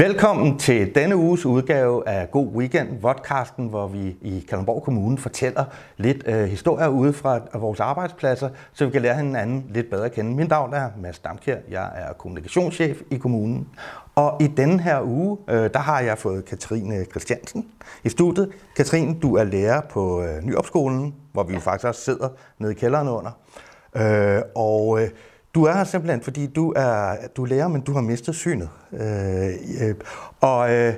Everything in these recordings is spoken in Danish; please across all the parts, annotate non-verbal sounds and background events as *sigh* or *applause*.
Velkommen til denne uges udgave af God Weekend, vodcasten, hvor vi i Kalundborg Kommune fortæller lidt øh, historier ude fra vores arbejdspladser, så vi kan lære hinanden lidt bedre at kende. Min navn er Mads Damkjær, jeg er kommunikationschef i kommunen, og i denne her uge, øh, der har jeg fået Katrine Christiansen i studiet. Katrine, du er lærer på øh, Nyopskolen, hvor vi ja. faktisk også sidder nede i kælderen under. Øh, og øh, du er her simpelthen, fordi du er, du er lærer, men du har mistet synet. Øh, øh, og, øh,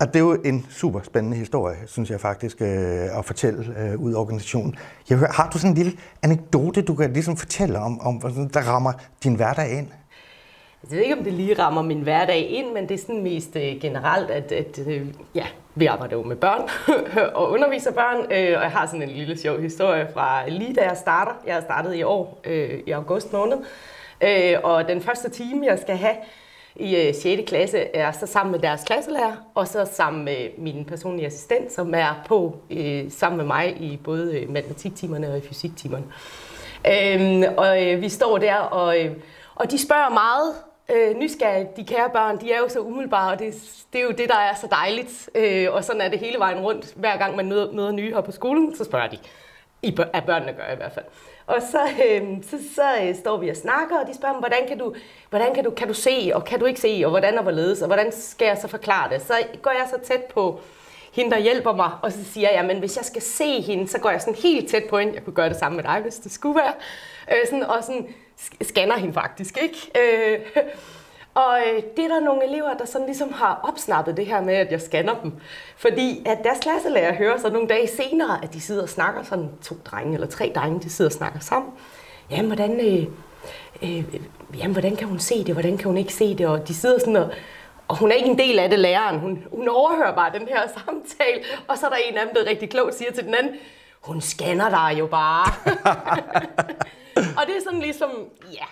og det er jo en super spændende historie, synes jeg faktisk, øh, at fortælle øh, ud af organisationen. Jeg hører, har du sådan en lille anekdote, du kan ligesom fortælle om, om der rammer din hverdag ind? Jeg ved ikke, om det lige rammer min hverdag ind, men det er sådan mest øh, generelt, at, at øh, ja, vi arbejder jo med børn *laughs* og underviser børn, øh, og jeg har sådan en lille sjov historie fra lige da jeg starter. Jeg har startet i år, øh, i august måned, øh, og den første time, jeg skal have i øh, 6. klasse, er så sammen med deres klasselærer, og så sammen med min personlige assistent, som er på øh, sammen med mig i både øh, matematiktimerne og i fysiktimerne. Øh, og øh, vi står der, og, øh, og de spørger meget øh, nysgerrige, de kære børn, de er jo så umiddelbare, og det, det er jo det, der er så dejligt. Øh, og sådan er det hele vejen rundt. Hver gang man møder, møder nye her på skolen, så spørger de. I, at børnene gør i hvert fald. Og så, øh, så, så øh, står vi og snakker, og de spørger mig, hvordan kan du, hvordan kan du, kan du se, og kan du ikke se, og hvordan og hvorledes, og hvordan skal jeg så forklare det? Så går jeg så tæt på hende, der hjælper mig, og så siger jeg, men hvis jeg skal se hende, så går jeg sådan helt tæt på hende. Jeg kunne gøre det samme med dig, hvis det skulle være. Øh, sådan, og sådan scanner hende faktisk, ikke? Øh, og øh, det er der nogle elever, der sådan ligesom har opsnappet det her med, at jeg scanner dem. Fordi at deres klasselærer hører så nogle dage senere, at de sidder og snakker, sådan to drenge eller tre drenge, de sidder og snakker sammen. Jamen, hvordan, øh, øh, jamen, hvordan kan hun se det, hvordan kan hun ikke se det? Og de sidder sådan og, og hun er ikke en del af det, læreren. Hun, hun overhører bare den her *laughs* samtale, og så er der en af dem, der rigtig klogt siger til den anden, hun scanner dig jo bare. *laughs* og det er sådan ligesom, ja,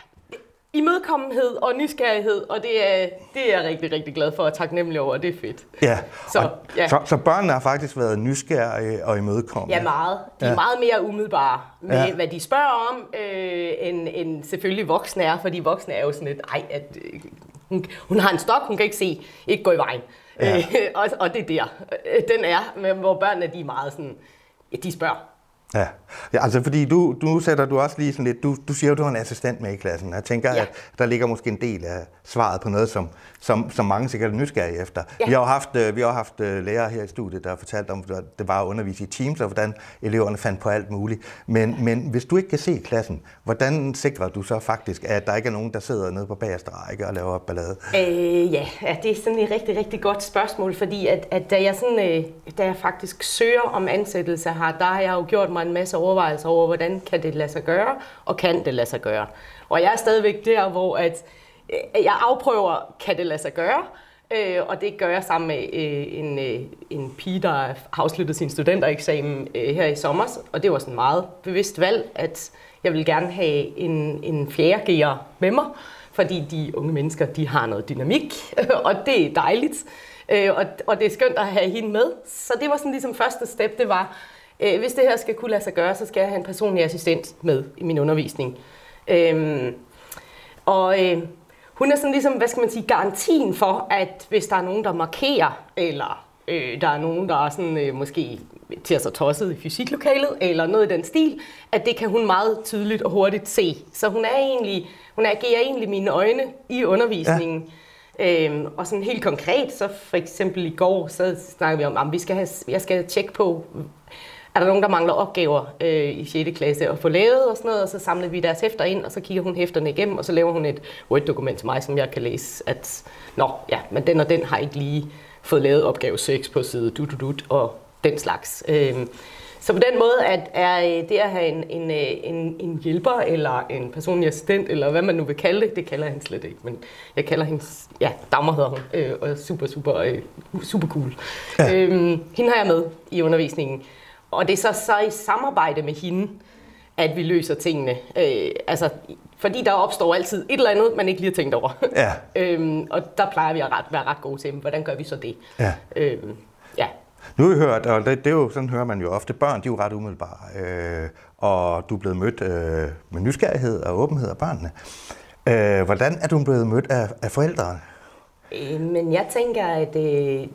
imødekommenhed og nysgerrighed, og det er, det er jeg rigtig, rigtig glad for og taknemmelig over, og det er fedt. Ja, så, ja. så, så børnene har faktisk været nysgerrige og imødekommende? Ja, meget. De er ja. meget mere umiddelbare med, ja. hvad de spørger om, øh, end, end selvfølgelig voksne er, fordi voksne er jo sådan et, ej, at, øh, hun, hun har en stok, hun kan ikke se, ikke gå i vejen. Ja. Øh, og, og det er der, øh, den er, hvor børnene de er meget sådan, de spørger. Ja. ja, altså fordi du, du sætter du også lige sådan lidt, du, du siger jo, du har en assistent med i klassen. Jeg tænker, ja. at der ligger måske en del af svaret på noget, som, som, som mange sikkert er nysgerrige efter. Ja. Vi har jo haft, øh, vi har haft øh, lærere her i studiet, der har fortalt om, at det var at undervise i Teams, og hvordan eleverne fandt på alt muligt. Men, men hvis du ikke kan se klassen, hvordan sikrer du så faktisk, at der ikke er nogen, der sidder nede på bagerste række og laver ballade? Øh, ja. ja, det er sådan et rigtig, rigtig godt spørgsmål, fordi at, at da, jeg sådan, øh, da jeg faktisk søger om ansættelse her, der har jeg jo gjort mig en masse overvejelser over, hvordan kan det lade sig gøre, og kan det lade sig gøre. Og jeg er stadigvæk der, hvor at, øh, jeg afprøver, kan det lade sig gøre, øh, og det gør jeg sammen med øh, en, øh, en pige, der har afsluttet sin studentereksamen øh, her i sommer, og det var sådan meget bevidst valg, at jeg vil gerne have en, en fjerde med mig, fordi de unge mennesker, de har noget dynamik, *laughs* og det er dejligt. Øh, og, og det er skønt at have hende med. Så det var sådan ligesom første step, det var, øh, hvis det her skal kunne lade sig gøre, så skal jeg have en personlig assistent med i min undervisning. Øh, og øh, hun er sådan ligesom, hvad skal man sige, garantien for, at hvis der er nogen, der markerer, eller øh, der er nogen, der er sådan, øh, måske til sig tosset i fysiklokalet, eller noget i den stil, at det kan hun meget tydeligt og hurtigt se. Så hun er egentlig, hun agerer egentlig mine øjne i undervisningen. Ja. Øhm, og sådan helt konkret, så for eksempel i går, så snakker vi om, at vi skal have, jeg skal tjekke på, er der nogen, der mangler opgaver øh, i 6. klasse at få lavet og sådan noget, og så samler vi deres hæfter ind, og så kigger hun hæfterne igennem, og så laver hun et Word-dokument til mig, som jeg kan læse, at nå, ja, men den og den har ikke lige fået lavet opgave 6 på side du, du, du, og den slags. Øhm, så på den måde at er øh, det at have en, en, øh, en, en hjælper eller en personlig assistent, eller hvad man nu vil kalde det, det kalder han slet ikke, men jeg kalder hende, ja, Dagmar hedder hun, øh, og super, super, øh, super cool. Ja. Øhm, hende har jeg med i undervisningen, og det er så, så i samarbejde med hende, at vi løser tingene. Øh, altså, fordi der opstår altid et eller andet, man ikke lige har tænkt over. Ja. *laughs* øhm, og der plejer vi at ret, være ret gode til, hvordan gør vi så det? Ja. Øhm, ja. Nu har vi hørt, og det, det er jo, sådan hører man jo ofte, børn de er jo ret umiddelbare, øh, og du er blevet mødt øh, med nysgerrighed og åbenhed af børnene. Øh, hvordan er du blevet mødt af, af forældrene? Øh, men jeg tænker, at det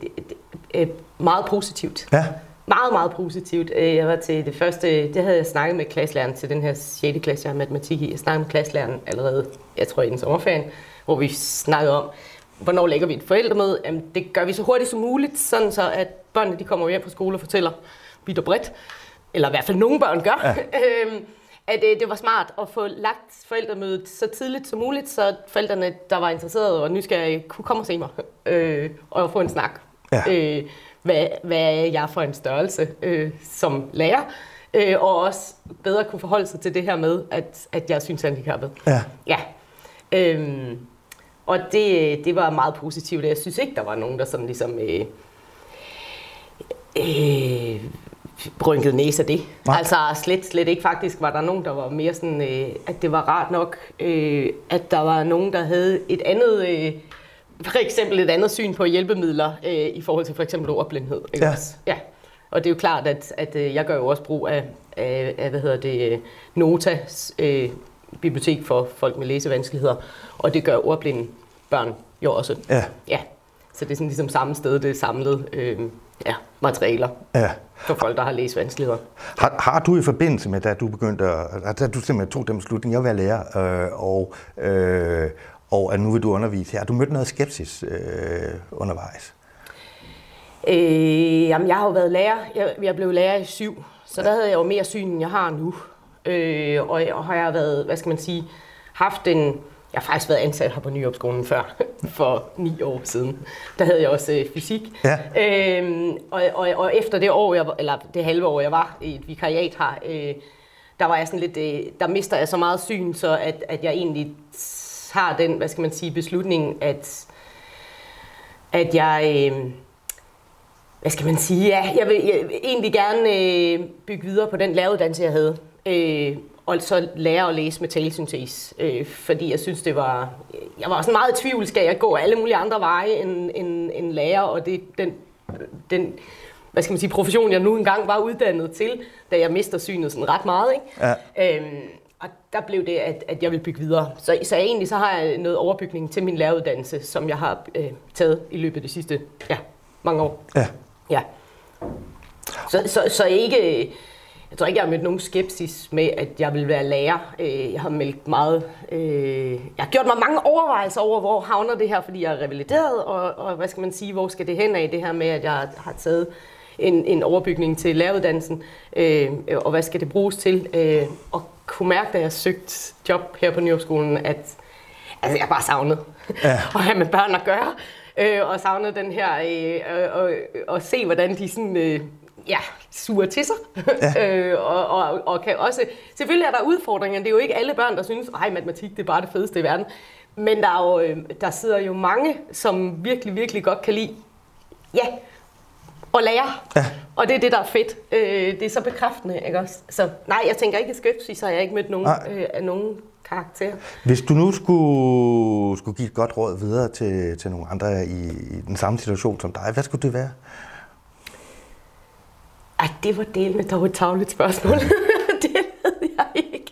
er meget positivt. Ja. Meget, meget positivt. Øh, jeg var til det første, det havde jeg snakket med klasselæreren til den her 6. klasse, jeg har matematik i. Jeg snakkede med klasselæreren allerede, jeg tror i den sommerferien, hvor vi snakkede om, hvornår lægger vi et forældremøde? Jamen, det gør vi så hurtigt som muligt, sådan så at børnene de kommer hjem fra skole og fortæller vidt og bredt, eller i hvert fald nogle børn gør, ja. *laughs* Øhm, at øh, det var smart at få lagt forældremødet så tidligt som muligt, så forældrene, der var interesserede og nysgerrige, kunne komme og se mig øh, og få en snak. Ja. Øh, hvad, hvad er jeg for en størrelse øh, som lærer? Øh, og også bedre kunne forholde sig til det her med, at, at jeg synes handicappet. Ja. ja. Øhm, og det, det var meget positivt. Jeg synes ikke, der var nogen, der sådan ligesom... Øh, øh, rynket næse af det. Nej. Altså slet, slet ikke. Faktisk var der nogen, der var mere sådan, øh, at det var rart nok, øh, at der var nogen, der havde et andet, øh, for eksempel et andet syn på hjælpemidler øh, i forhold til for eksempel ordblindhed. Ikke ja. Også? ja. Og det er jo klart, at, at øh, jeg gør jo også brug af, af, af hvad hedder det, Notas øh, bibliotek for folk med læsevanskeligheder, og det gør ordblinde børn jo også. Ja. ja. Så det er sådan ligesom samme sted, det er samlet øh, ja, materialer ja. for folk, der har læsevanskeligheder. Har, har du i forbindelse med, da du begyndte at, da du simpelthen tog den beslutning, jeg vil være lærer, øh, og, øh, og at nu vil du undervise her, har du mødt noget skepsis øh, undervejs? Øh, jamen, jeg har jo været lærer. Jeg, jeg blev lærer i syv, så der havde jeg jo mere syn, end jeg har nu. Øh, og, og har jeg været, hvad skal man sige, haft en, jeg har faktisk været ansat her på Nyopskolen før, *laughs* for ni år siden. Der havde jeg også øh, fysik. Ja. Øhm, og, og, og efter det år, jeg, eller det halve år, jeg var i et vikariat her, øh, der var jeg sådan lidt, øh, der mister jeg så meget syn, så at, at jeg egentlig har den, hvad skal man sige, beslutning, at, at jeg, øh, hvad skal man sige, ja, jeg vil, jeg vil egentlig gerne øh, bygge videre på den læreruddannelse, jeg havde. Øh, og så lære at læse med talesyntese, øh, fordi jeg synes, det var... Jeg var sådan meget i tvivl, skal jeg gå alle mulige andre veje end, end, end lærer, og det, den, den hvad skal man sige, profession, jeg nu engang var uddannet til, da jeg mister synet sådan ret meget. Ikke? Ja. Øhm, og der blev det, at, at jeg vil bygge videre. Så, så egentlig så har jeg noget overbygning til min læreruddannelse, som jeg har øh, taget i løbet af de sidste ja, mange år. Ja. ja. Så, så, så ikke jeg tror ikke, jeg har mødt nogen skepsis med, at jeg vil være lærer. Øh, jeg har meldt meget... Øh, jeg har gjort mig mange overvejelser over, hvor havner det her, fordi jeg er revalideret, og, og hvad skal man sige, hvor skal det hen af, det her med, at jeg har taget en, en overbygning til læreruddannelsen, øh, og hvad skal det bruges til? og kunne mærke, da jeg søgte job her på Nyopskolen, at altså, jeg bare savnede ja. *laughs* at have med børn at gøre, og savnede den her, øh, og, og se, hvordan de sådan... Øh, ja, suger til sig. Ja. *laughs* øh, og, og, og kan også... Selvfølgelig er der udfordringer. Det er jo ikke alle børn, der synes, at matematik det er bare det fedeste i verden. Men der, er jo, øh, der sidder jo mange, som virkelig, virkelig godt kan lide, ja, at lære. Ja. Og det er det, der er fedt. Øh, det er så bekræftende, ikke også? Så nej, jeg tænker ikke skepsis, så har jeg ikke mødt nogen, øh, af nogen karakter. Hvis du nu skulle, skulle give et godt råd videre til, til nogle andre i, i den samme situation som dig, hvad skulle det være? Ej, det var det med dog et tavligt spørgsmål. *laughs* det ved jeg ikke.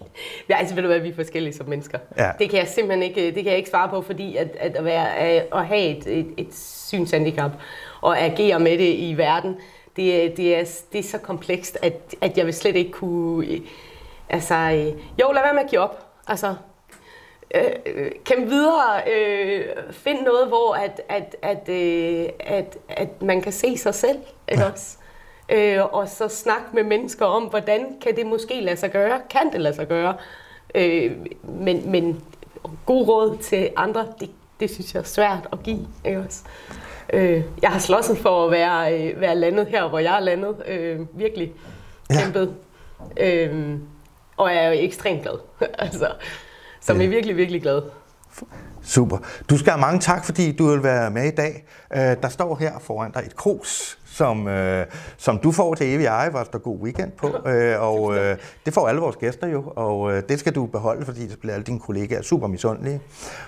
Ja, altså ved du hvad, vi er forskellige som mennesker. Ja. Det kan jeg simpelthen ikke, det kan jeg ikke svare på, fordi at, at, at, være, at have et, et, et synshandicap og agere med det i verden, det, det, er, det er så komplekst, at, at jeg vil slet ikke kunne... Altså, jo, lad være med at give op. Altså, øh, kæmpe videre, øh, find noget, hvor at, at, at, øh, at, at man kan se sig selv, ikke ja. også? øh, og så snakke med mennesker om, hvordan kan det måske lade sig gøre? Kan det lade sig gøre? Øh, men, men god råd til andre, det, det synes jeg er svært at give. Ikke også? Øh, jeg har slåsset for at være, øh, være landet her, hvor jeg er landet. Øh, virkelig kæmpet. Ja. Øh, og jeg er jo ekstremt glad. *laughs* altså, som ja. er virkelig, virkelig glad. Super. Du skal have mange tak, fordi du vil være med i dag. Øh, der står her foran dig et krus som, øh, som du får til evig eje, hvor der god weekend på. *laughs* Øh, og øh, det får alle vores gæster jo, og øh, det skal du beholde, fordi det bliver alle dine kollegaer super misundelige.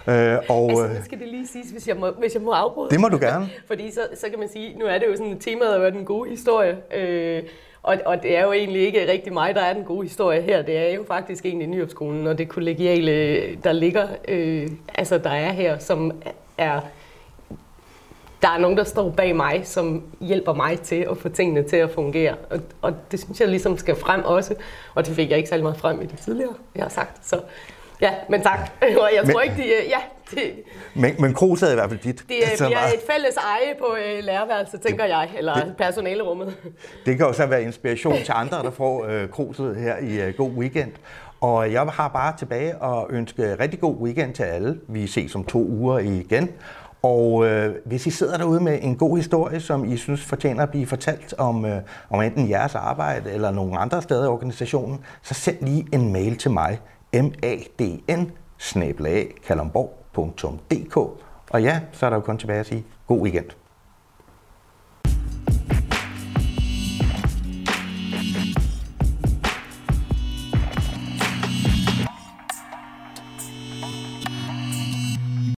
Øh, og, altså, øh, skal det lige siges, hvis jeg må, hvis jeg må afbryde. Det må du gerne. *laughs* fordi så, så kan man sige, nu er det jo sådan temaet at være den gode historie. Øh, og, og det er jo egentlig ikke rigtig mig, der er den gode historie her. Det er jo faktisk egentlig Nyopskolen og det kollegiale, der ligger, øh, altså der er her, som er der er nogen, der står bag mig, som hjælper mig til at få tingene til at fungere. Og, og det synes jeg ligesom skal frem også. Og det fik jeg ikke særlig meget frem i det tidligere, jeg har sagt. Så ja, men tak. *laughs* Og jeg tror men, ikke, de... Ja, det, *laughs* men, men kruset er i hvert fald dit. Det er, bliver et fælles eje på øh, lærerværelset, tænker det, jeg, eller det, personalerummet. *laughs* Det kan også være inspiration til andre, der får øh, kruset her i øh, God Weekend. Og jeg har bare tilbage og ønske rigtig god weekend til alle. Vi ses om to uger igen. Og øh, hvis I sidder derude med en god historie, som I synes fortjener at blive fortalt om, øh, om enten jeres arbejde eller nogle andre steder i organisationen, så send lige en mail til mig, madn og ja, så er der jo kun tilbage at sige god weekend.